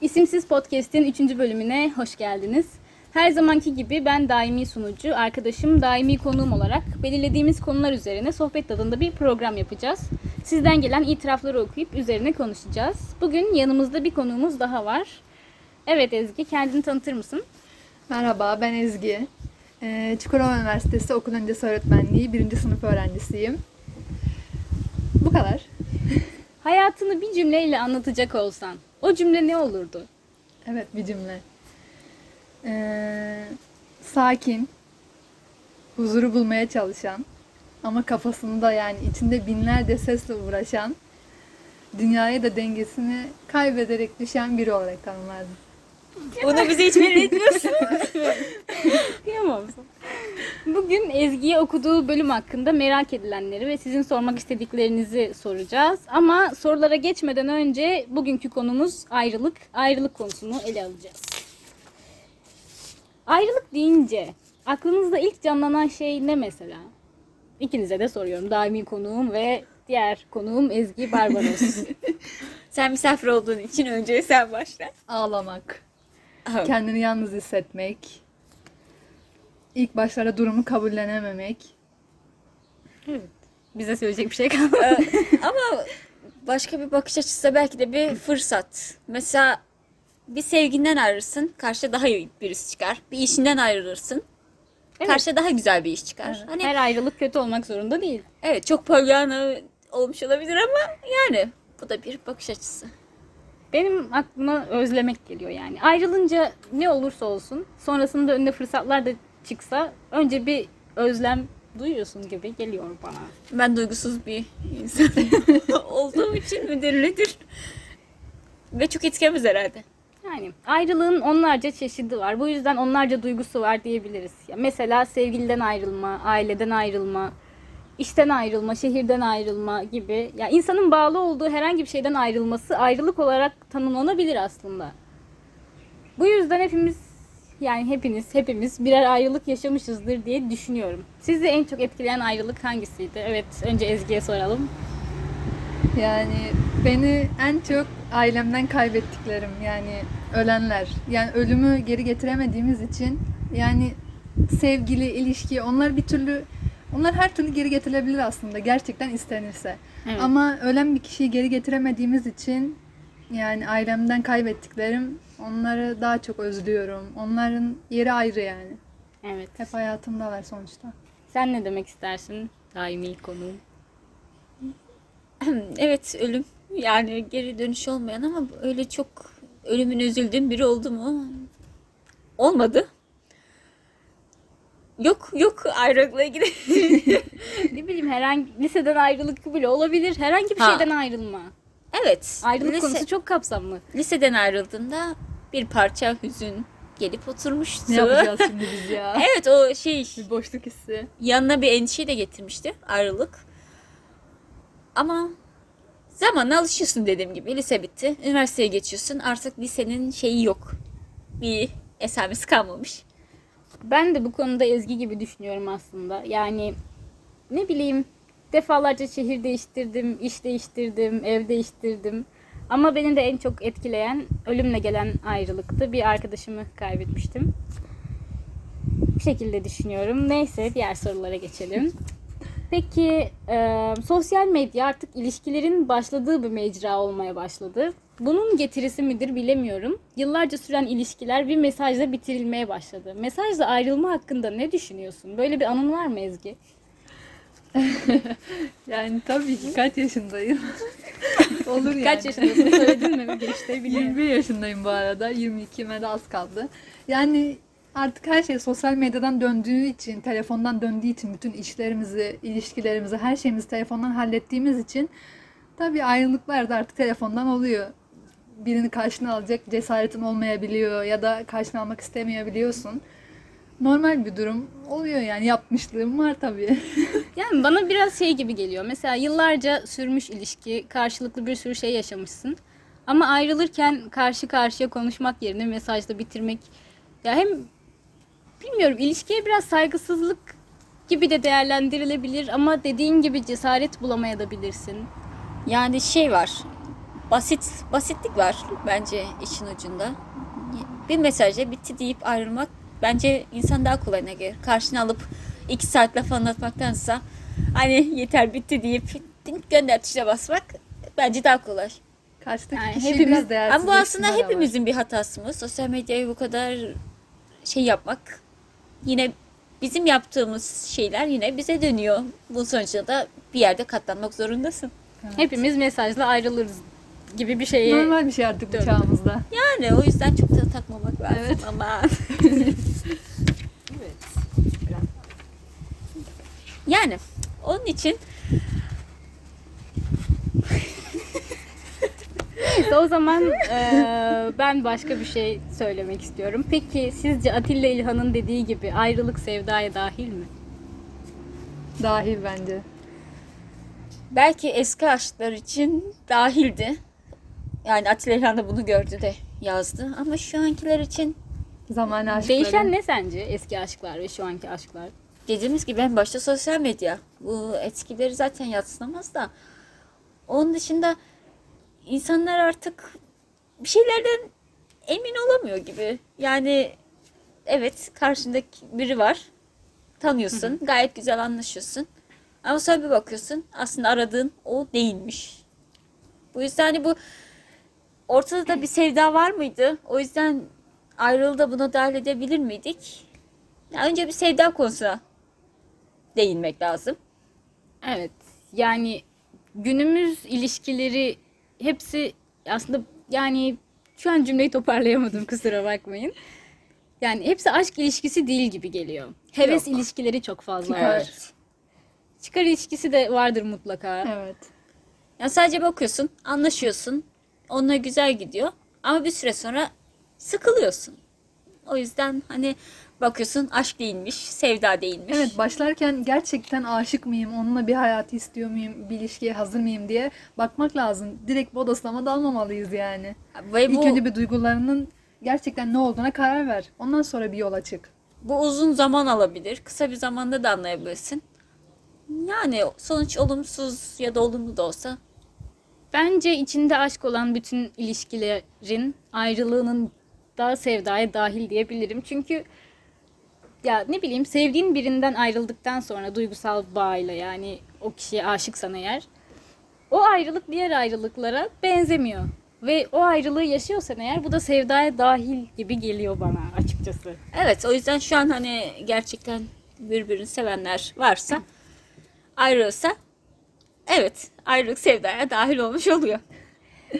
İsimsiz Podcast'in 3. bölümüne hoş geldiniz. Her zamanki gibi ben daimi sunucu, arkadaşım daimi konuğum olarak belirlediğimiz konular üzerine sohbet tadında bir program yapacağız. Sizden gelen itirafları okuyup üzerine konuşacağız. Bugün yanımızda bir konuğumuz daha var. Evet Ezgi, kendini tanıtır mısın? Merhaba, ben Ezgi. Ee, Çukurova Üniversitesi Okul Öncesi Öğretmenliği 1. sınıf öğrencisiyim. Bu kadar. Hayatını bir cümleyle anlatacak olsan, o cümle ne olurdu? Evet, bir cümle. Ee, sakin, huzuru bulmaya çalışan ama kafasında yani içinde binlerce sesle uğraşan, dünyaya da dengesini kaybederek düşen biri olarak tanımlardım. Bunu bize hiç belli etmiyorsun. Kıyamam. Bugün Ezgi'ye okuduğu bölüm hakkında merak edilenleri ve sizin sormak istediklerinizi soracağız. Ama sorulara geçmeden önce bugünkü konumuz ayrılık. Ayrılık konusunu ele alacağız. Ayrılık deyince aklınızda ilk canlanan şey ne mesela? İkinize de soruyorum. Daimi konuğum ve diğer konuğum Ezgi Barbaros. sen misafir olduğun için önce sen başla. Ağlamak, kendini yalnız hissetmek, ilk başlarda durumu kabullenememek. Bize söyleyecek bir şey kalmadı. Ama başka bir bakış açısı da belki de bir fırsat. Mesela bir sevginden ayrılırsın, karşıda daha iyi birisi çıkar. Bir işinden ayrılırsın, Evet. karşıda daha güzel bir iş çıkar. Hani Her ayrılık kötü olmak zorunda değil. evet çok pollyanna olmuş olabilir ama yani bu da bir bakış açısı. Benim aklıma özlemek geliyor yani. Ayrılınca ne olursa olsun sonrasında önüne fırsatlar da çıksa önce bir özlem duyuyorsun gibi geliyor bana. Ben duygusuz bir insan olduğum için müdür nedir? Ve çok etkilemez herhalde. Yani ayrılığın onlarca çeşidi var. Bu yüzden onlarca duygusu var diyebiliriz. Ya mesela sevgiliden ayrılma, aileden ayrılma, işten ayrılma, şehirden ayrılma gibi. Ya insanın bağlı olduğu herhangi bir şeyden ayrılması ayrılık olarak tanımlanabilir aslında. Bu yüzden hepimiz yani hepiniz hepimiz birer ayrılık yaşamışızdır diye düşünüyorum. Sizi en çok etkileyen ayrılık hangisiydi? Evet, önce Ezgi'ye soralım. Yani beni en çok ailemden kaybettiklerim yani ölenler. Yani ölümü geri getiremediğimiz için yani sevgili, ilişki onlar bir türlü onlar her türlü geri getirilebilir aslında gerçekten istenirse. Evet. Ama ölen bir kişiyi geri getiremediğimiz için yani ailemden kaybettiklerim onları daha çok özlüyorum. Onların yeri ayrı yani. Evet. Hep hayatımdalar sonuçta. Sen ne demek istersin? Daimi konuğum. Evet ölüm yani geri dönüş olmayan ama öyle çok ölümün üzüldüğüm biri oldu mu? Olmadı. Yok yok ayrılıkla ilgili. ne bileyim herhangi liseden ayrılık bile olabilir. Herhangi bir Ha. şeyden ayrılma. evet. Ayrılık lise- konusu çok kapsamlı. liseden ayrıldığında bir parça hüzün gelip oturmuştu. Ne yapacağız şimdi biz ya? Evet o şey Bir boşluk hissi. yanına bir endişe de getirmişti ayrılık. Ama zamanla alışıyorsun dediğim gibi. Lise bitti. Üniversiteye geçiyorsun. Artık lisenin şeyi yok. Bir esamesi kalmamış. Ben de bu konuda Ezgi gibi düşünüyorum aslında. Yani ne bileyim defalarca şehir değiştirdim, iş değiştirdim, ev değiştirdim. Ama beni de en çok etkileyen ölümle gelen ayrılıktı. Bir arkadaşımı kaybetmiştim. Bu şekilde düşünüyorum. Neyse diğer sorulara geçelim. Peki e, sosyal medya artık ilişkilerin başladığı bir mecra olmaya başladı. Bunun getirisi midir bilemiyorum. Yıllarca süren ilişkiler bir mesajla bitirilmeye başladı. Mesajla ayrılma hakkında ne düşünüyorsun? Böyle bir anın var mı Ezgi? Yani tabii ki kaç yaşındayım. Olur yani. Kaç yaşındasın söyledin mi? Biliyorum. 21 yaşındayım bu arada. 22'me de az kaldı. Yani artık her şey sosyal medyadan döndüğü için, telefondan döndüğü için bütün işlerimizi, ilişkilerimizi, her şeyimizi telefondan hallettiğimiz için tabii ayrılıklar da artık telefondan oluyor. Birini karşına alacak cesaretin olmayabiliyor ya da karşına almak istemeyebiliyorsun. Normal bir durum oluyor yani yapmışlığım var tabii. Yani bana biraz şey gibi geliyor. Mesela yıllarca sürmüş ilişki, karşılıklı bir sürü şey yaşamışsın. Ama ayrılırken karşı karşıya konuşmak yerine mesajla bitirmek ya hem bilmiyorum ilişkiye biraz saygısızlık gibi de değerlendirilebilir ama dediğin gibi cesaret bulamayabilirsin. Yani şey var. Basit basitlik var bence işin ucunda. Bir mesajla bitti deyip ayrılmak bence insan daha kolayına gelir. Karşına alıp iki saat laf anlatmaktansa hani yeter bitti deyip gönder tuşuna basmak bence daha kolay. Karşıdaki Yani hepimiz- biraz Ama bu aslında de var. hepimizin bir hatası mı? Sosyal medyayı bu kadar şey yapmak yine bizim yaptığımız şeyler yine bize dönüyor. Bunun sonucunda da bir yerde katlanmak zorundasın. Hepimiz mesajla ayrılırız gibi bir şeye Normal bir şey artık bu çağımızda. Yani o yüzden çok da takmamak lazım Evet. ama. Evet. Yani onun için Neyse o zaman eee, ben başka bir şey söylemek istiyorum. Peki sizce Atilla İlhan'ın dediği gibi ayrılık sevdaya dahil mi? Dahil bence. belki eski aşklar için dahildi. Yani Atilla İlhan da bunu gördü de yazdı. Ama şu ankiler için Zamanı aşkları. Değişen ne sence eski aşklar ve şu anki aşklar? dediğimiz gibi en başta sosyal medya. Bu etkileri zaten yatsınamaz da. Onun dışında insanlar artık bir şeylerden emin olamıyor gibi. Yani evet karşındaki biri var. Tanıyorsun. Gayet güzel anlaşıyorsun. Ama sonra bir bakıyorsun aslında aradığın o değilmiş. Bu yüzden hani bu ortada da bir sevda var mıydı? O yüzden ayrılığı buna dahil edebilir miydik? Ya önce bir sevda konusuna değinmek lazım. Evet. Yani günümüz ilişkileri hepsi aslında yani şu an cümleyi toparlayamadım kusura bakmayın. Yani hepsi aşk ilişkisi değil gibi geliyor. Heves Yok. ilişkileri çok fazla Çıkar. var. Çıkar ilişkisi de vardır mutlaka. Evet. Ya sadece bakıyorsun, anlaşıyorsun. Onunla güzel gidiyor. Ama bir süre sonra sıkılıyorsun. O yüzden hani bakıyorsun aşk değilmiş, sevda değilmiş. Evet başlarken gerçekten aşık mıyım, onunla bir hayatı istiyor muyum, bir ilişkiye hazır mıyım diye bakmak lazım. Direkt bodoslama dalmamalıyız yani. Ve İlk bu, önce bir duygularının gerçekten ne olduğuna karar ver. Ondan sonra bir yola çık. bu uzun zaman alabilir. Kısa bir zamanda da anlayabilirsin. Yani sonuç olumsuz ya da olumlu da olsa Bence içinde aşk olan bütün ilişkilerin ayrılığının da sevdaya dahil diyebilirim. Çünkü ya ne bileyim sevdiğin birinden ayrıldıktan sonra duygusal bağıyla yani o kişiye aşıksan eğer o ayrılık diğer ayrılıklara benzemiyor. Ve o ayrılığı yaşıyorsan eğer bu da sevdaya dahil gibi geliyor bana açıkçası. Evet o yüzden şu an hani gerçekten birbirini sevenler varsa ayrılsa evet ayrılık sevdaya dahil olmuş oluyor.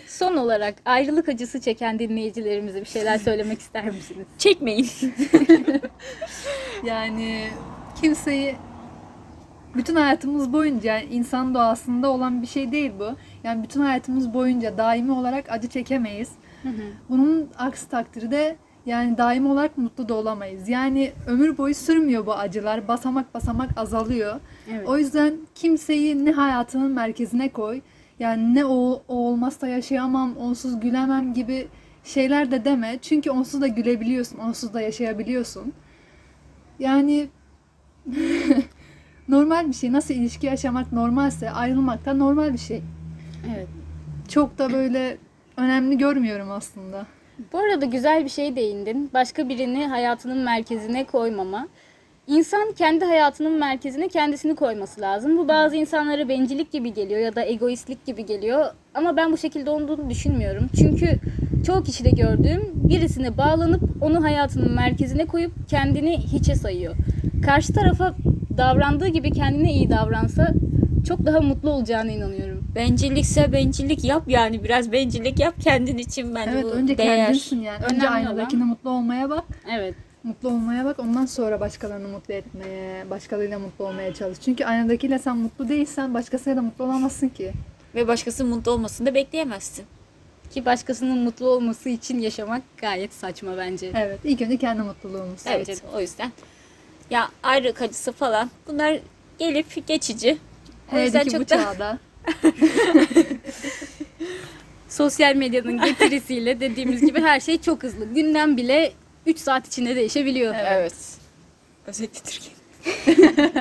Son olarak ayrılık acısı çeken dinleyicilerimize bir şeyler söylemek ister misiniz? Çekmeyin. Yani kimseyi bütün hayatımız boyunca yani insan doğasında olan bir şey değil bu. Yani bütün hayatımız boyunca daimi olarak acı çekemeyiz. Bunun aksi takdirde yani daimi olarak mutlu da olamayız. Yani ömür boyu sürmüyor bu acılar. Basamak basamak azalıyor. Evet. O yüzden kimseyi ne hayatının merkezine koy. Yani ne o, o olmazsa yaşayamam, onsuz gülemem gibi şeyler de deme. Çünkü onsuz da gülebiliyorsun, onsuz da yaşayabiliyorsun. Yani normal bir şey. Nasıl ilişki yaşamak normalse ayrılmak da normal bir şey. Evet. Çok da böyle önemli görmüyorum aslında. Bu arada güzel bir şey değindin. Başka birini hayatının merkezine koymama. İnsan kendi hayatının merkezine kendisini koyması lazım. Bu bazı insanlara bencillik gibi geliyor ya da egoistlik gibi geliyor. Ama ben bu şekilde olduğunu düşünmüyorum. Çünkü çoğu kişide gördüğüm birisine bağlanıp onu hayatının merkezine koyup kendini hiçe sayıyor. Karşı tarafa davrandığı gibi kendine iyi davransa çok daha mutlu olacağına inanıyorum. Bencillikse bencillik yap yani biraz bencillik yap kendin için bence Evet bu önce değer. kendinsin yani. Önce Önemli aynadakine mutlu olmaya bak. Evet. Mutlu olmaya bak. Ondan sonra başkalarını mutlu etmeye, başkalarıyla mutlu olmaya çalış. Çünkü aynadakiyle sen mutlu değilsen başkasıyla da mutlu olamazsın ki. Ve başkasının mutlu olmasını da bekleyemezsin. Ki başkasının mutlu olması için yaşamak gayet saçma bence. Evet. ilk önce kendi mutluluğumuz. Evet de. o yüzden. Ya ayrılık acısı falan bunlar gelip geçici. O Hele yüzden ki bu çok da çağda. Sosyal medyanın getirisiyle dediğimiz gibi her şey çok hızlı. Gündem bile 3 saat içinde değişebiliyor. Evet. Özellikle Türkiye.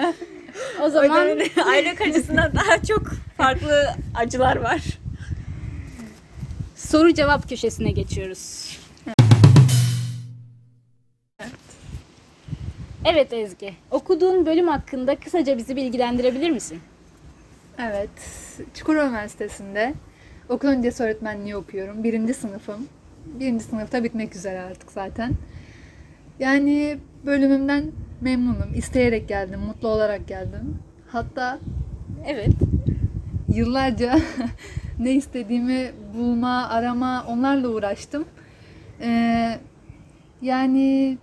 O zaman yüzden ayrılık acısından daha çok farklı acılar var. soru cevap köşesine geçiyoruz. Evet Ezgi, okuduğun bölüm hakkında kısaca bizi bilgilendirebilir misin? Evet, Çukurova Üniversitesi'nde okul öncesi öğretmenliği okuyorum. Birinci sınıfım. Birinci sınıfta bitmek üzere artık zaten. Yani bölümümden memnunum. İsteyerek geldim, mutlu olarak geldim. Hatta Evet. yıllarca ne istediğimi bulma, arama, onlarla uğraştım. Ee, yani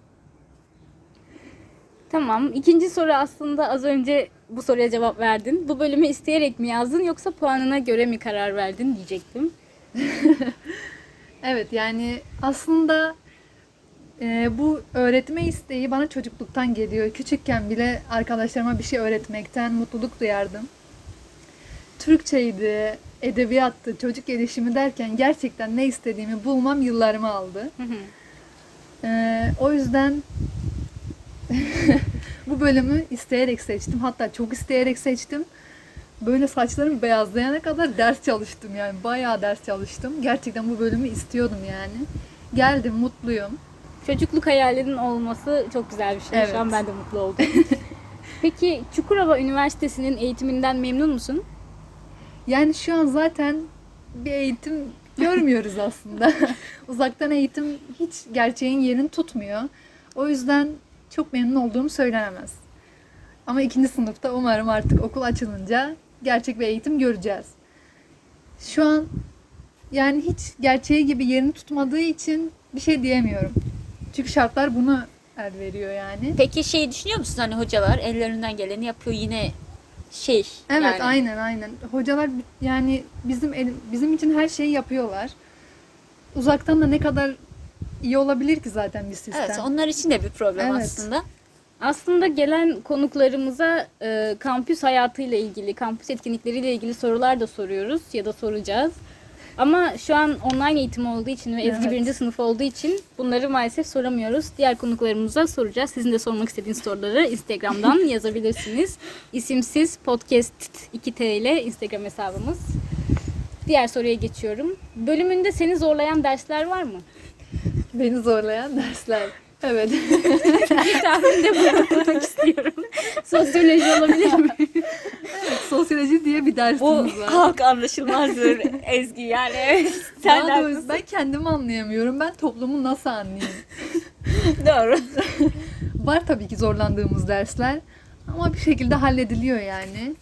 Tamam. İkinci soru aslında az önce bu soruya cevap verdin. Bu bölümü isteyerek mi yazdın yoksa puanına göre mi karar verdin diyecektim. Evet yani aslında e, bu öğretme isteği bana çocukluktan geliyor. Küçükken bile arkadaşlarıma bir şey öğretmekten mutluluk duyardım. Türkçeydi, edebiyattı, çocuk gelişimi derken gerçekten ne istediğimi bulmam yıllarımı aldı. Hı hı. E, o yüzden bu bölümü isteyerek seçtim. Hatta çok isteyerek seçtim. Böyle saçlarım beyazlayana kadar ders çalıştım yani. Bayağı ders çalıştım. Gerçekten bu bölümü istiyordum yani. Geldim, mutluyum. Çocukluk hayalinin olması çok güzel bir şey. Evet. Şu an ben de mutlu oldum. Peki Çukurova Üniversitesi'nin eğitiminden memnun musun? Yani şu an zaten bir eğitim görmüyoruz aslında. Uzaktan eğitim hiç gerçeğin yerini tutmuyor. O yüzden çok memnun olduğum söylenemez. Ama ikinci sınıfta umarım artık okul açılınca gerçek bir eğitim göreceğiz. Şu an yani hiç gerçeği gibi yerini tutmadığı için bir şey diyemiyorum. Çünkü şartlar bunu el veriyor yani. Peki şey düşünüyor musun hani hocalar ellerinden geleni yapıyor yine şey. Evet yani. aynen aynen. Hocalar yani bizim el- bizim için her şeyi yapıyorlar. Uzaktan da ne kadar iyi olabilir ki zaten bir sistem. Evet onlar için de bir problem Evet. aslında. Aslında gelen konuklarımıza e, kampüs hayatıyla ilgili, kampüs etkinlikleriyle ilgili sorular da soruyoruz ya da soracağız. Ama şu an online eğitim olduğu için ve Ezgi Evet. birinci sınıf olduğu için bunları maalesef soramıyoruz. Diğer konuklarımıza soracağız. Sizin de sormak istediğiniz soruları Instagram'dan yazabilirsiniz. İsimsiz podcast 2T ile Instagram hesabımız. Diğer soruya geçiyorum. Bölümünde seni zorlayan dersler var mı? Beni zorlayan dersler. Evet. Bir tahminde bulunmak istiyorum. Sosyoloji olabilir mi? Sosyoloji diye bir dersimiz var. halk anlaşılmazdır Ezgi yani. Evet, sen de Daha doğrusu ben kendimi anlayamıyorum. Ben toplumu nasıl anlayayım? Doğru. Var tabii ki zorlandığımız dersler. Ama bir şekilde hallediliyor yani.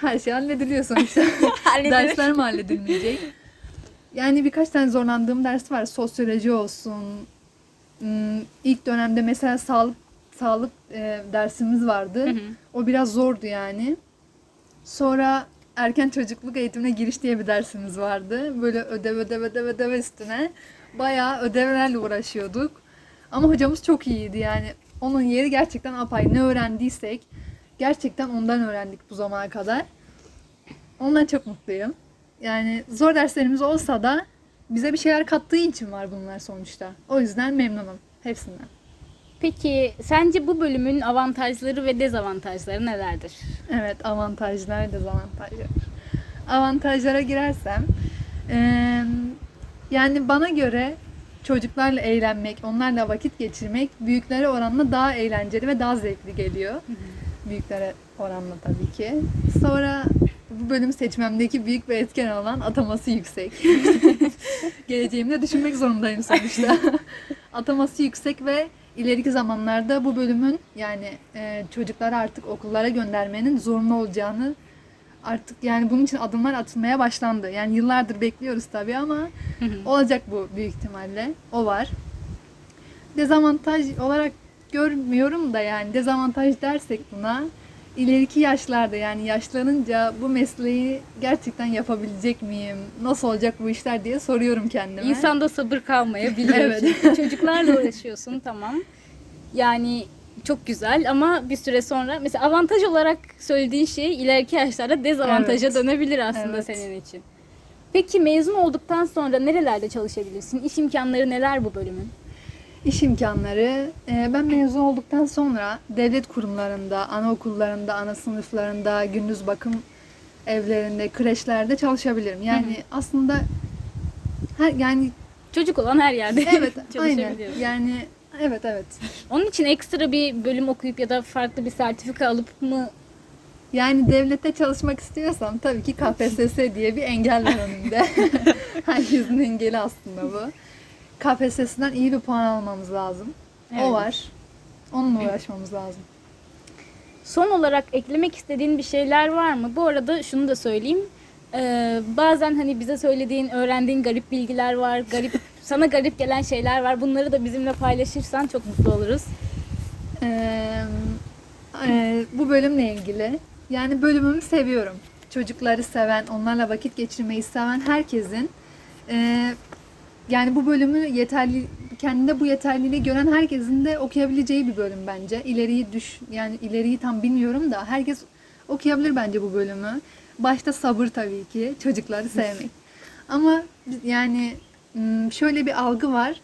Her şey hallediliyor sonuçta. Dersler mi halledilmeyecek? Yani birkaç tane zorlandığım ders var. Sosyoloji olsun. Hmm, İlk dönemde mesela sağlık sağlık e, dersimiz vardı. Hı hı. O biraz zordu yani. Sonra erken çocukluk eğitimine giriş diye bir dersimiz vardı. Böyle ödev ödev ödev ödev üstüne bayağı ödevlerle uğraşıyorduk. Ama hocamız çok iyiydi yani. Onun yeri gerçekten apayrı. Ne öğrendiysek gerçekten ondan öğrendik bu zamana kadar. Ondan çok mutluyum. Yani zor derslerimiz olsa da bize bir şeyler kattığı için var bunlar sonuçta. O yüzden memnunum hepsinden. Peki sence bu bölümün avantajları ve dezavantajları nelerdir? Evet avantajlar dezavantajlar. Avantajlara girersem yani bana göre çocuklarla eğlenmek, onlarla vakit geçirmek büyüklere oranla daha eğlenceli ve daha zevkli geliyor. Büyüklere oranla tabii ki. Sonra bu bölüm seçmemdeki büyük bir etken olan ataması yüksek. Geleceğimde düşünmek zorundayım sonuçta. ataması yüksek ve ileriki zamanlarda bu bölümün yani e, çocukları artık okullara göndermenin zorunlu olacağını artık yani bunun için adımlar atılmaya başlandı. Yani yıllardır bekliyoruz tabii ama olacak bu büyük ihtimalle. O var. Dezavantaj olarak görmüyorum da yani dezavantaj dersek buna ileriki yaşlarda yani yaşlanınca bu mesleği gerçekten yapabilecek miyim? Nasıl olacak bu işler diye soruyorum kendime. İnsanda sabır kalmayabilir. Evet. Çocuklarla uğraşıyorsun tamam. Yani çok güzel ama bir süre sonra mesela avantaj olarak söylediğin şey ileriki yaşlarda dezavantaja Evet. dönebilir aslında Evet. senin için. Peki mezun olduktan sonra nerelerde çalışabilirsin? İş imkanları neler bu bölümün? İş imkanları. e, Ben mezun olduktan sonra devlet kurumlarında, anaokullarında, ana sınıflarında, gündüz bakım evlerinde, kreşlerde çalışabilirim. Yani aslında Her, yani Çocuk olan her yerde evet aynen. Yani evet evet. Onun için ekstra bir bölüm okuyup ya da farklı bir sertifika alıp mı Yani devlette çalışmak istiyorsam tabii ki KPSS diye bir engel var önümde. Herkesin engeli aslında bu. KPSS'den iyi bir puan almamız lazım. Evet. O var. Onunla uğraşmamız lazım. Son olarak eklemek istediğin bir şeyler var mı? Bu arada şunu da söyleyeyim. Ee, bazen hani bize söylediğin, öğrendiğin garip bilgiler var. Garip sana garip gelen şeyler var. Bunları da bizimle paylaşırsan çok mutlu oluruz. Ee, e, bu bölümle ilgili. Yani bölümümü seviyorum. Çocukları seven, onlarla vakit geçirmeyi seven herkesin e, yani bu bölümü yeterli kendinde bu yeterliliği gören herkesin de okuyabileceği bir bölüm bence. İleriyi düş yani ileriyi tam bilmiyorum da herkes okuyabilir bence bu bölümü. Başta sabır tabii ki, çocukları sevmek. Ama yani şöyle bir algı var.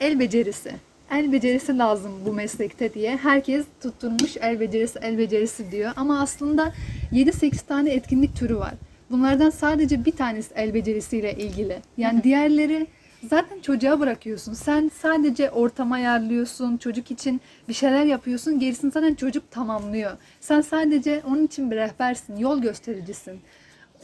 El becerisi. El becerisi lazım bu meslekte diye. Herkes tutturmuş el becerisi, el becerisi diyor. Ama aslında 7-8 tane etkinlik türü var. Bunlardan sadece bir tanesi el becerisiyle ilgili. Yani diğerleri zaten çocuğa bırakıyorsun. Sen sadece ortama ayarlıyorsun, çocuk için bir şeyler yapıyorsun. Gerisini zaten çocuk tamamlıyor. Sen sadece onun için bir rehbersin, yol göstericisin.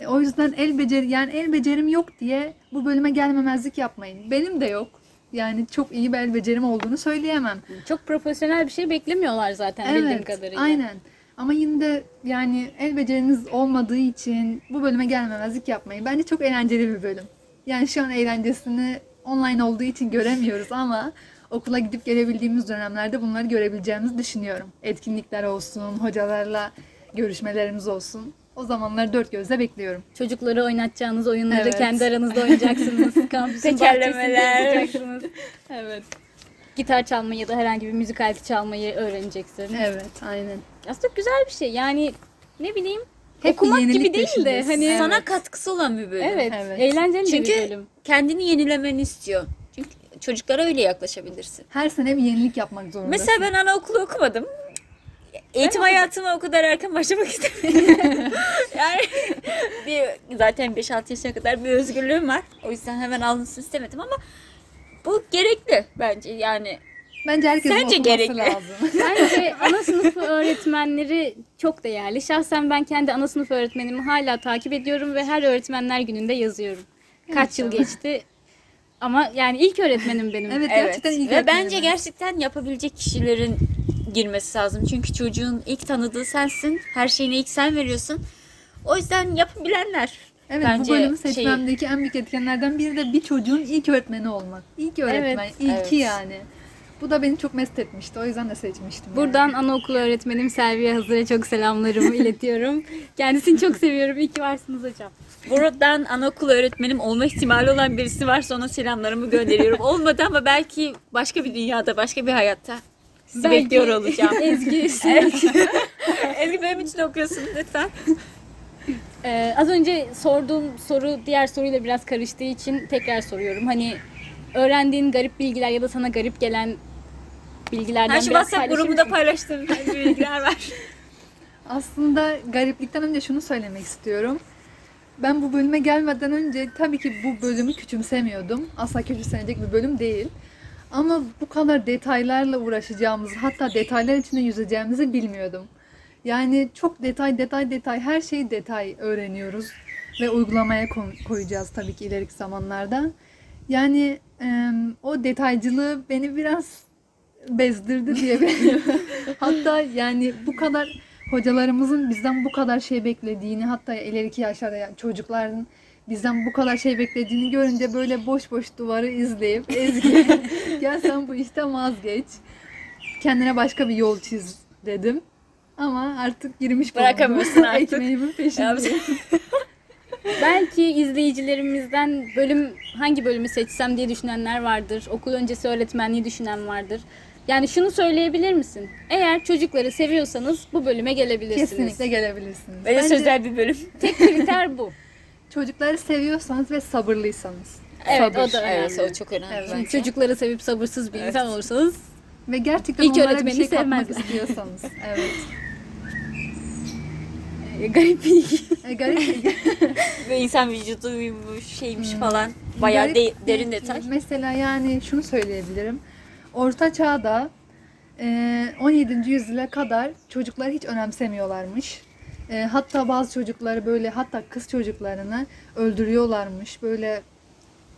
E, O yüzden el beceri yani el becerim yok diye bu bölüme gelmemezlik yapmayın. Benim de yok. Yani çok iyi bir el becerim olduğunu söyleyemem. Çok profesyonel bir şey beklemiyorlar zaten bildiğim Evet, kadarıyla. aynen. Ama yine de yani el beceriniz olmadığı için bu bölüme gelmemezlik yapmayın. Bence çok eğlenceli bir bölüm. Yani şu an eğlencesini online olduğu için göremiyoruz ama okula gidip gelebildiğimiz dönemlerde bunları görebileceğimizi düşünüyorum. Etkinlikler olsun, hocalarla görüşmelerimiz olsun. O zamanları dört gözle bekliyorum. Çocukları oynatacağınız oyunları Evet. kendi aranızda oynayacaksınız. Kampüsün Tekerlemeler. bahçesinde yapacaksınız. Evet. Gitar çalmayı ya da herhangi bir müzik aleti çalmayı öğreneceksin. Evet, aynen. Aslında güzel bir şey. Yani ne bileyim Hep okumak gibi değil de hani Evet. Sana katkısı olan bir bölüm. evet, Evet. eğlenceli Çünkü bir bölüm. kendini yenilemeni istiyor. Çünkü çocuklara öyle yaklaşabilirsin. Her sene bir yenilik yapmak zorundasın. Mesela ben anaokulu okumadım. Eğitim hayatıma o kadar erken başlamak istemedim. yani bir, zaten 5-6 yaşına kadar bir özgürlüğüm var. O yüzden hemen alınsın istemedim ama bu gerekli bence yani. Bence herkesin Sence okuması gerekli. lazım. Bence ana sınıfı öğretmenleri çok değerli. Şahsen ben kendi ana sınıf öğretmenimi hala takip ediyorum ve her öğretmenler gününde yazıyorum. Kaç yıl geçti ama yani ilk öğretmenim benim. Evet, Evet. gerçekten iyi Ve bence gerçekten yapabilecek kişilerin girmesi lazım. Çünkü çocuğun ilk tanıdığı sensin. Her şeyini ilk sen veriyorsun. O yüzden yapabilenler. Evet Bence bu bölümü şey- seçmemdeki en büyük etkenlerden biri de bir çocuğun ilk öğretmeni olmak. İlk öğretmen, Evet, ilki evet. yani. Bu da beni çok mest etmişti. O yüzden de seçmiştim. Buradan anaokulu öğretmenim Selviye Hazır'a çok selamlarımı iletiyorum. Kendisini çok seviyorum. İyi ki varsınız hocam. Buradan anaokulu öğretmenim olma ihtimali olan birisi varsa ona selamlarımı gönderiyorum. Olmadı ama belki başka bir dünyada, başka bir hayatta sizi Belki bekliyor olacağım. Ezgi. Ezgi benim için okuyorsun lütfen. Ee, az önce sorduğum soru diğer soruyla biraz karıştığı için tekrar soruyorum. Hani öğrendiğin garip bilgiler ya da sana garip gelen bilgilerden Ha, şu biraz WhatsApp grubunda paylaştığım bilgiler var. Aslında gariplikten önce şunu söylemek istiyorum. Ben bu bölüme gelmeden önce tabii ki bu bölümü küçümsemiyordum. Asla küçümsenecek bir bölüm değil. Ama bu kadar detaylarla uğraşacağımızı, hatta detaylar içinde yüzeceğimizi bilmiyordum. Yani çok detay detay detay her şeyi detay öğreniyoruz ve uygulamaya ko- koyacağız tabii ki ileriki zamanlarda. Yani em, o detaycılığı beni biraz bezdirdi diyebilirim. hatta yani bu kadar hocalarımızın bizden bu kadar şey beklediğini hatta ileriki yaşlarda yani çocukların bizden bu kadar şey beklediğini görünce böyle boş boş duvarı izleyip Ezgi gel sen bu işten vazgeç. Kendine başka bir yol çiz dedim. Ama artık girmiş Bırakamıyorsun artık. Ekmeğimin peşindeyim. Belki izleyicilerimizden bölüm hangi bölümü seçsem diye düşünenler vardır. Okul öncesi öğretmenliği düşünen vardır. Yani şunu söyleyebilir misin? Eğer çocukları seviyorsanız bu bölüme gelebilirsiniz. Kesinlikle gelebilirsiniz. Böyle Bence sözel bir bölüm. Tek kriter bu. çocukları seviyorsanız ve sabırlıysanız. Evet Sabır. o da önemli. Evet, o çok önemli. Evet. Çünkü çocukları sevip sabırsız bir Evet. insan olursanız Ve gerçekten İlk onlara bir şey katmak sevmezler. istiyorsanız. Evet. E, garip bir ilgi. E, garip bir Ve insan vücuduymuş, şeymiş Hmm. falan. Bayağı Garip de- derin detay. Mesela yani şunu söyleyebilirim. Orta çağda e, 17. yüzyıla kadar çocuklar hiç önemsemiyorlarmış. E, hatta bazı çocukları böyle hatta kız çocuklarını öldürüyorlarmış. Böyle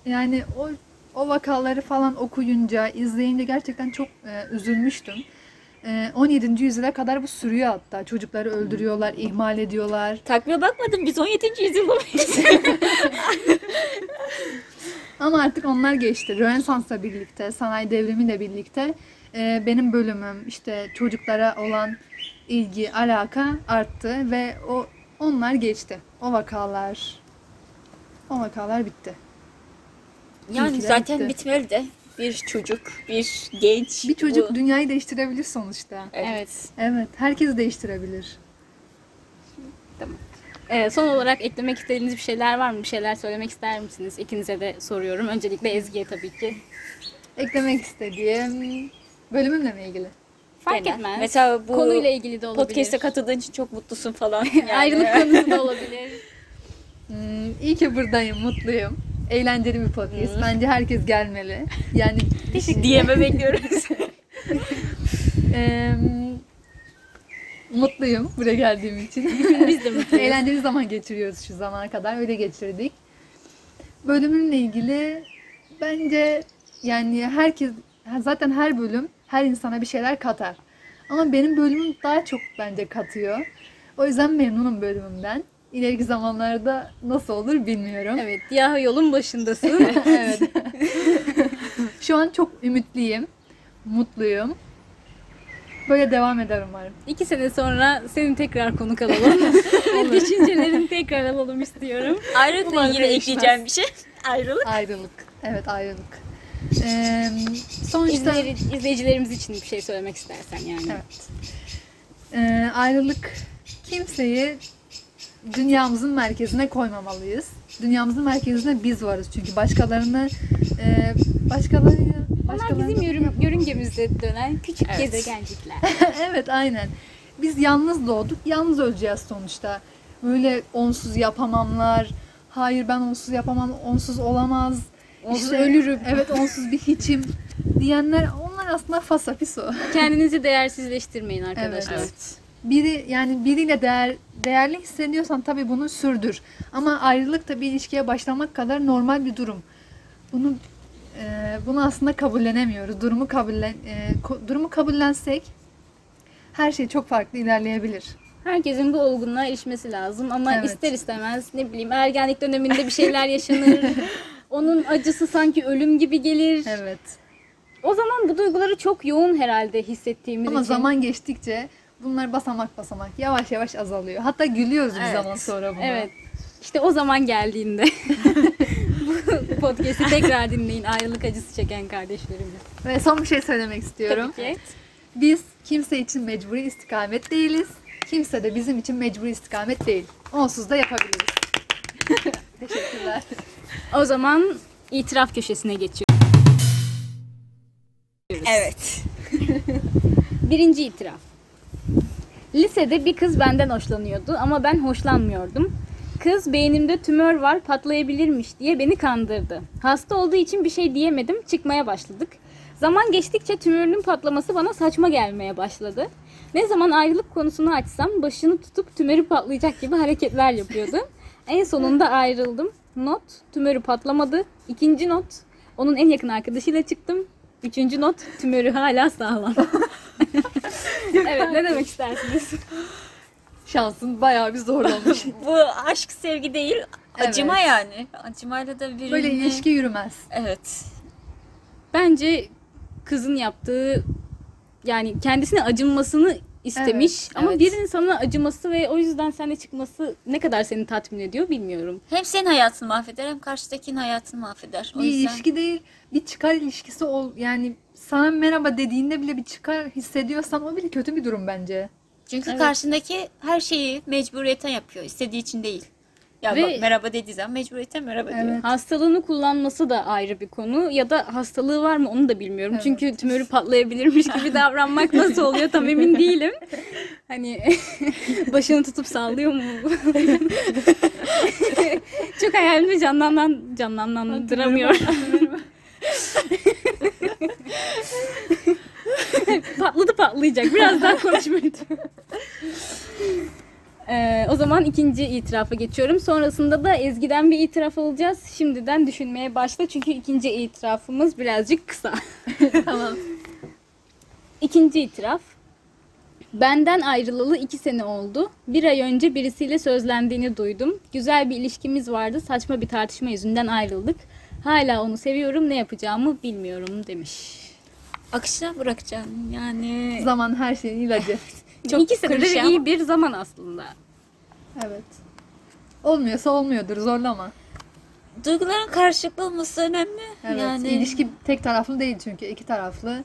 yani o o vakaları falan okuyunca, izleyince gerçekten çok e, üzülmüştüm. E, 17. yüzyıla kadar bu sürüyor hatta. Çocukları öldürüyorlar, ihmal ediyorlar. Takvime bakmadım biz 17. yüzyılda mıyız? Ama artık onlar geçti. Rönesans'la birlikte, sanayi devrimiyle birlikte e, benim bölümüm işte çocuklara olan ilgi, alaka arttı ve o onlar geçti. O vakalar o vakalar bitti. yani Ülkeler zaten bitti. bitmeli de. Bir çocuk, bir genç. Bir çocuk bu- dünyayı değiştirebilir sonuçta. Evet. Evet, herkes değiştirebilir. Ee, son olarak eklemek istediğiniz bir şeyler var mı? Bir şeyler söylemek ister misiniz? İkinize de soruyorum. Öncelikle Ezgi'ye tabii ki. Eklemek istediğim bölümümle mi ilgili? Fark Genel. etmez. Mesela bu Konuyla ilgili de olabilir. podcast'e katıldığın için çok mutlusun falan. Yani. Ayrılık konusu da olabilir. Hmm, iyi ki buradayım, mutluyum. Eğlenceli bir podcast. Bence herkes gelmeli. Yani Diyeme bekliyoruz. Eee, mutluyum buraya geldiğim için. Biz de mutluyuz. Eğlenceli zaman geçiriyoruz şu zamana kadar. Öyle geçirdik. Bölümümle ilgili bence yani herkes zaten her bölüm her insana bir şeyler katar. Ama benim bölümüm daha çok bence katıyor. O yüzden memnunum bölümümden. İleriki zamanlarda nasıl olur bilmiyorum. Evet, ya yolun başındasın. evet. Şu an çok ümitliyim. Mutluyum. Böyle devam eder umarım. İki sene sonra senin tekrar konuk alalım. Ve düşüncelerini tekrar alalım istiyorum. Umarım ilgili değişmez. ekleyeceğim bir şey. Ayrılık. Ayrılık. Evet ayrılık. Ee, sonuçta İzleyici- izleyicilerimiz için bir şey söylemek istersen yani. evet. Ee, ayrılık kimseyi dünyamızın merkezine koymamalıyız. Dünyamızın merkezinde biz varız çünkü başkalarını e, başkaları Onlar başkalarını- bizim yörün, yörüngemizde dönen küçük Evet. gezegencikler. evet aynen. Biz yalnız doğduk, yalnız öleceğiz sonuçta. Böyle onsuz yapamamlar, hayır ben onsuz yapamam, onsuz olamaz. Onsuz İşte, ölürüm. Evet onsuz bir hiçim diyenler onlar aslında fasafiso. Kendinizi değersizleştirmeyin arkadaşlar. Evet. Biri yani biriyle değer değerli hissediyorsan tabii bunu sürdür. Ama ayrılık da bir ilişkiye başlamak kadar normal bir durum. Bunu e, bunu aslında kabullenemiyoruz. Durumu kabullen e, durumu kabullensek her şey çok farklı ilerleyebilir. Herkesin bu olgunluğa erişmesi lazım ama Evet. ister istemez ne bileyim ergenlik döneminde bir şeyler yaşanır. Onun acısı sanki ölüm gibi gelir. Evet. O zaman bu duyguları çok yoğun herhalde hissettiğimiz Ama için. zaman geçtikçe bunlar basamak basamak yavaş yavaş azalıyor. Hatta gülüyoruz bir Evet. zaman sonra buna. Evet. İşte o zaman geldiğinde bu podcast'i tekrar dinleyin ayrılık acısı çeken kardeşlerimiz. Ve son bir şey söylemek istiyorum. Tabii ki. Biz kimse için mecburi istikamet değiliz. Kimse de bizim için mecburi istikamet değil. Onsuz da yapabiliriz. Teşekkürler. O zaman itiraf köşesine geçiyoruz. Evet. Birinci itiraf. Lisede bir kız benden hoşlanıyordu ama ben hoşlanmıyordum. Kız beynimde tümör var patlayabilirmiş diye beni kandırdı. Hasta olduğu için bir şey diyemedim çıkmaya başladık. Zaman geçtikçe tümörünün patlaması bana saçma gelmeye başladı. Ne zaman ayrılık konusunu açsam başını tutup tümörü patlayacak gibi hareketler yapıyordu. En sonunda ayrıldım. Not tümörü patlamadı. İkinci not onun en yakın arkadaşıyla çıktım. Üçüncü not tümörü hala sağlam. evet ne demek istersiniz? Şansın bayağı bir zorlamış. Bu aşk sevgi değil, acıma Evet. yani. Acımayla da birini... Böyle ilişki yürümez. Evet. Bence kızın yaptığı yani kendisine acınmasını istemiş Evet, ama evet. birinin sana acıması ve o yüzden seninle çıkması ne kadar seni tatmin ediyor bilmiyorum. Hem senin hayatını mahveder hem karşıdakinin hayatını mahveder. O Bir yüzden ilişki değil, bir çıkar ilişkisi ol. Yani sana merhaba dediğinde bile bir çıkar hissediyorsan o bile kötü bir durum bence. çünkü Evet. karşındaki her şeyi mecburiyetten yapıyor. istediği için değil. Ya Ve- bak merhaba dediği zaman mecburiyetten merhaba diyor. Evet. Hastalığını kullanması da ayrı bir konu. Ya da hastalığı var mı onu da bilmiyorum. Evet. Çünkü tümörü patlayabilirmiş gibi davranmak nasıl oluyor tam emin değilim. Hani başını tutup sallıyor mu? Çok hayalimi canlandan canlandıramıyorum. Patladı patlayacak. Biraz daha konuşmayı. Ee, o zaman ikinci itirafa geçiyorum. Sonrasında da Ezgi'den bir itiraf alacağız. Şimdiden düşünmeye başla çünkü ikinci itirafımız birazcık kısa. tamam. İkinci itiraf. Benden ayrılalı iki sene oldu. Bir ay önce birisiyle sözlendiğini duydum. Güzel bir ilişkimiz vardı. Saçma bir tartışma yüzünden ayrıldık. Hala onu seviyorum. Ne yapacağımı bilmiyorum demiş. Akışına bırakacaksın yani. Zaman her şeyin ilacı. Çok İki sene de klişe iyi ama. bir zaman aslında. Evet. Olmuyorsa olmuyordur zorlama. Duyguların karşılıklı olması önemli. Evet. yani ilişki tek taraflı değil çünkü iki taraflı.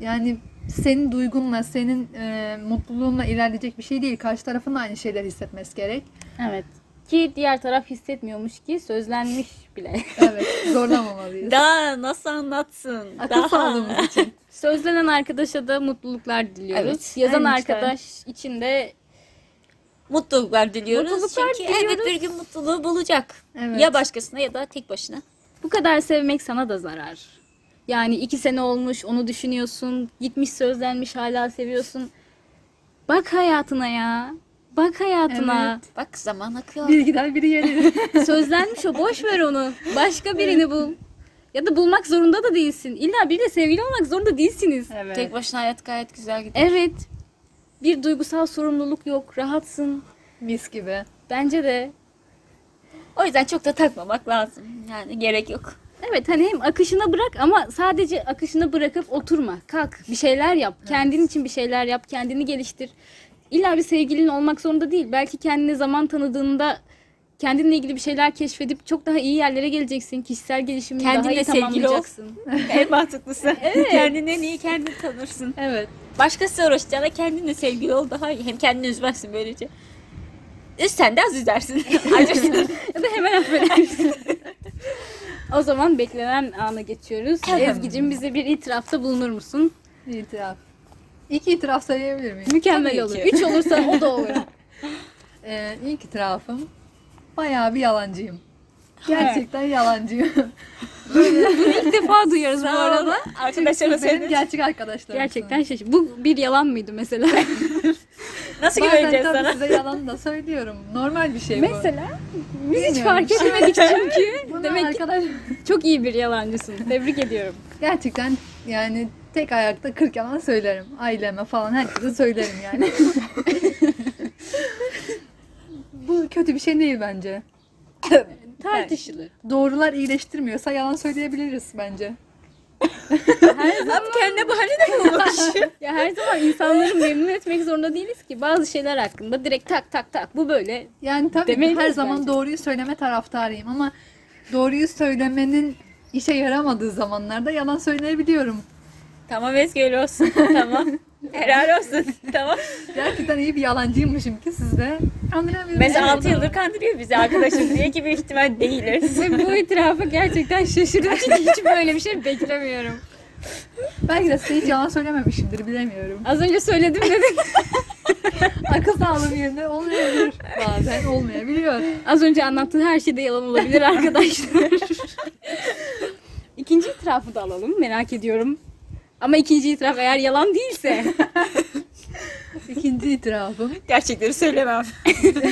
Yani senin duygunla, senin e, mutluluğunla ilerleyecek bir şey değil. Karşı tarafın da aynı şeyler hissetmesi gerek. Evet. Ki diğer taraf hissetmiyormuş ki sözlenmiş bile. Evet. Zorlamamalıyız. daha nasıl anlatsın? Akıl daha. sağlığımız için. Sözlenen arkadaşa da mutluluklar diliyoruz. Evet, Yazan arkadaş için de Mutluluklar diliyoruz. Mutluluklar Çünkü elbet diliyoruz. bir gün mutluluğu bulacak. Evet. Ya başkasına ya da tek başına. bu kadar sevmek sana da zarar. Yani iki sene olmuş onu düşünüyorsun. Gitmiş sözlenmiş hala seviyorsun. Bak hayatına ya. Bak hayatına. Bak zaman akıyor. Biri gider biri gelir. Sözlenmiş o boş ver onu. Başka birini bul. Ya da bulmak zorunda da değilsin. İlla biriyle sevgili olmak zorunda değilsiniz. evet. Tek başına hayat gayet güzel gidiyor. Evet. Bir duygusal sorumluluk yok. Rahatsın. Mis gibi. Bence de. O yüzden çok da takmamak lazım. Yani gerek yok. Evet hani hem akışına bırak ama sadece akışına bırakıp oturma. Kalk bir şeyler yap. Kendin için bir şeyler yap. Kendini geliştir. İlla bir sevgilin olmak zorunda değil. Belki kendine zaman tanıdığında kendinle ilgili bir şeyler keşfedip çok daha iyi yerlere geleceksin. Kişisel gelişimini daha Kendinle iyi sevgili ol. tamamlayacaksın. en mantıklısı. Kendini en iyi kendin tanırsın. Evet. Başkası uğraşacağına kendinle sevgili ol daha iyi. Hem kendini üzmezsin böylece. Üz sen de az üzersin. Acırsın. ya da hemen affedersin. o zaman beklenen ana geçiyoruz. Ezgi'cim bize bir itirafta bulunur musun? İtiraf. İki itiraf söyleyebilir miyim? Mükemmel Tabii olur. ki. Üç olursa o da olur. Ee, ilk itirafım bayağı bir yalancıyım. Gerçekten yalancıyım. İlk defa duyuyoruz bu arada. Arkadaşlarına Benim gerçek arkadaşlarım. Gerçekten şaşırdım. Bu bir yalan mıydı mesela? Nasıl Bazen güveneceğiz tabii sana? size yalan da söylüyorum. Normal bir şey bu. mesela biz hiç Bilmiyorum. fark edemedik çünkü. Bunu Demek ki arkadaş çok iyi bir yalancısın. Tebrik ediyorum. gerçekten yani tek ayakta 40 yalan söylerim. Aileme falan herkese söylerim yani. bu kötü bir şey değil bence. Tartışılır. Doğrular iyileştirmiyorsa yalan söyleyebiliriz bence. Abi kendine bahane de bulmuş. Ya her zaman insanları memnun etmek zorunda değiliz ki. Bazı şeyler hakkında direkt tak tak tak bu böyle. Yani tabii her zaman bence. doğruyu söyleme taraftarıyım ama doğruyu söylemenin işe yaramadığı zamanlarda yalan söyleyebiliyorum. Tamam Ezgi öyle olsun. tamam. Helal olsun. tamam. Gerçekten iyi bir yalancıymışım ki siz de kandırabilirsiniz. Mesela 6 yıldır kandırıyor bizi arkadaşım diye ki büyük ihtimal değiliz. Ve bu itirafa gerçekten şaşırdım çünkü hiç böyle bir şey beklemiyorum. Belki de size hiç yalan söylememişimdir bilemiyorum. Az önce söyledim dedin. Akıl sağlığım yerine olmayabilir. Bazen olmayabiliyor. Az önce anlattığın her şey de yalan olabilir arkadaşlar. İkinci itirafı da alalım. Merak ediyorum. Ama ikinci itiraf eğer yalan değilse. İkinci itirafım. Gerçekleri söylemem.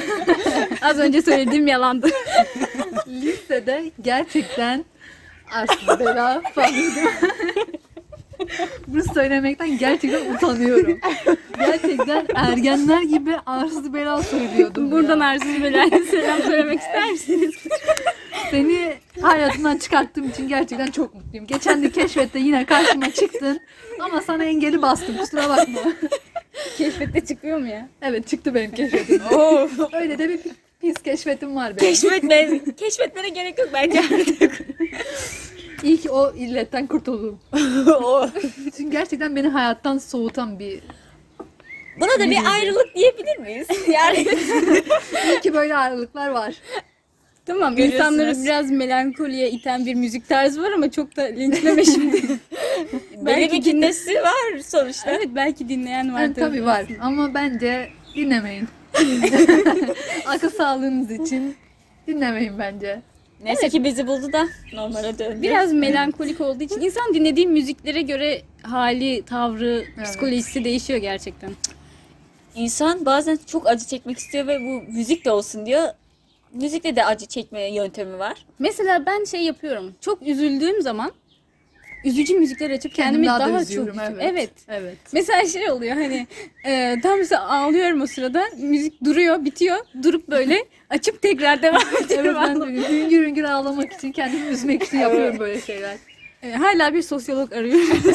Az önce söylediğim yalandı. Lisede gerçekten arsız bela falanıydım. Bunu söylemekten gerçekten utanıyorum. Gerçekten ergenler gibi arsız bela söylüyordum. Buradan ya. arsız belayla selam söylemek ister misiniz? Seni hayatımdan çıkarttığım için gerçekten çok mutluyum. Geçen de keşfette yine karşıma çıktın. Ama sana engeli bastım kusura bakma. Keşfette çıkıyor mu ya? Evet çıktı benim keşfetim. Öyle de bir pis keşfetim var benim. Keşfetme, keşfetmene gerek yok bence artık. İyi ki o illetten kurtuldum. Çünkü gerçekten beni hayattan soğutan bir... Buna da bir ayrılık diyebilir miyiz? Yani İyi ki böyle ayrılıklar var. Tamam Görüyorsunuz. insanları biraz melankoliye iten bir müzik tarzı var ama çok da linçleme şimdi. Belki bir kitlesi var sonuçta. evet belki dinleyen var. Yani tabii var ama bence dinlemeyin. Akıl sağlığınız için dinlemeyin bence. Neyse ki bizi buldu da normale döndü. Biraz melankolik olduğu için insan dinlediği müziklere göre hali, tavrı, Evet. psikolojisi değişiyor gerçekten. İnsan bazen çok acı çekmek istiyor ve bu müzik de olsun diyor. Müzikle de acı çekme yöntemi var. Mesela ben şey yapıyorum. Çok üzüldüğüm zaman üzücü müzikler açıp Kendimi kendimi daha daha, da çok üzüyorum, evet. evet. Evet. Mesela şey oluyor hani e, tam mesela ağlıyorum o sırada müzik duruyor bitiyor durup böyle açıp tekrar devam Evet ediyorum. ben ağlamaya. de hüngür hüngür ağlamak için kendimi üzmek için yapıyorum böyle şeyler. E, hala bir sosyolog arıyorum.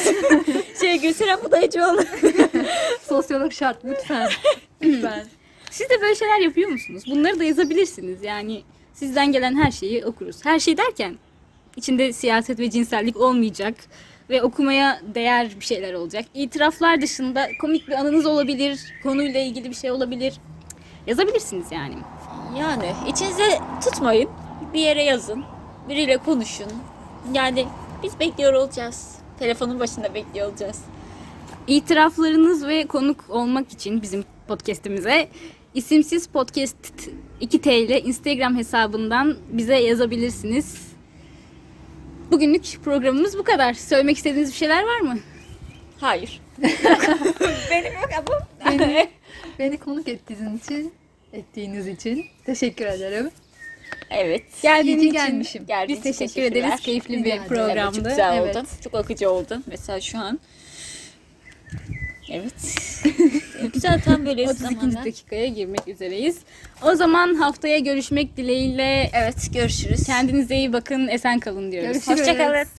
Şey Gülseren Budayıcıoğlu. Sosyolog şart lütfen. Lütfen. Siz de böyle şeyler yapıyor musunuz? Bunları da yazabilirsiniz. Yani sizden gelen her şeyi okuruz. Her şey derken içinde siyaset ve cinsellik olmayacak ve okumaya değer bir şeyler olacak. İtiraflar dışında komik bir anınız olabilir, konuyla ilgili bir şey olabilir. Yazabilirsiniz yani. Yani içinize tutmayın. Bir yere yazın. Biriyle konuşun. Yani biz bekliyor olacağız. Telefonun başında bekliyor olacağız. İtiraflarınız ve konuk olmak için bizim podcast'imize isimsiz podcast 2T ile Instagram hesabından bize yazabilirsiniz. Bugünlük programımız bu kadar. Söylemek istediğiniz bir şeyler var mı? Hayır. Benim yok ama. Beni, beni konuk ettiğiniz için ettiğiniz için teşekkür ederim. evet. Ki için gelmişim. Geldiğiniz biz için teşekkür ederiz. Keyifli bir ederim. Evet, programdı. çok güzel Evet. oldu. Çok akıcı oldu. Mesela şu an. Evet. güzel tam böyle 32. zamanlar. dakikaya girmek üzereyiz. O zaman haftaya görüşmek dileğiyle Evet görüşürüz. kendinize iyi bakın, esen kalın diyoruz. Görüşürüz. Hoşçakalın.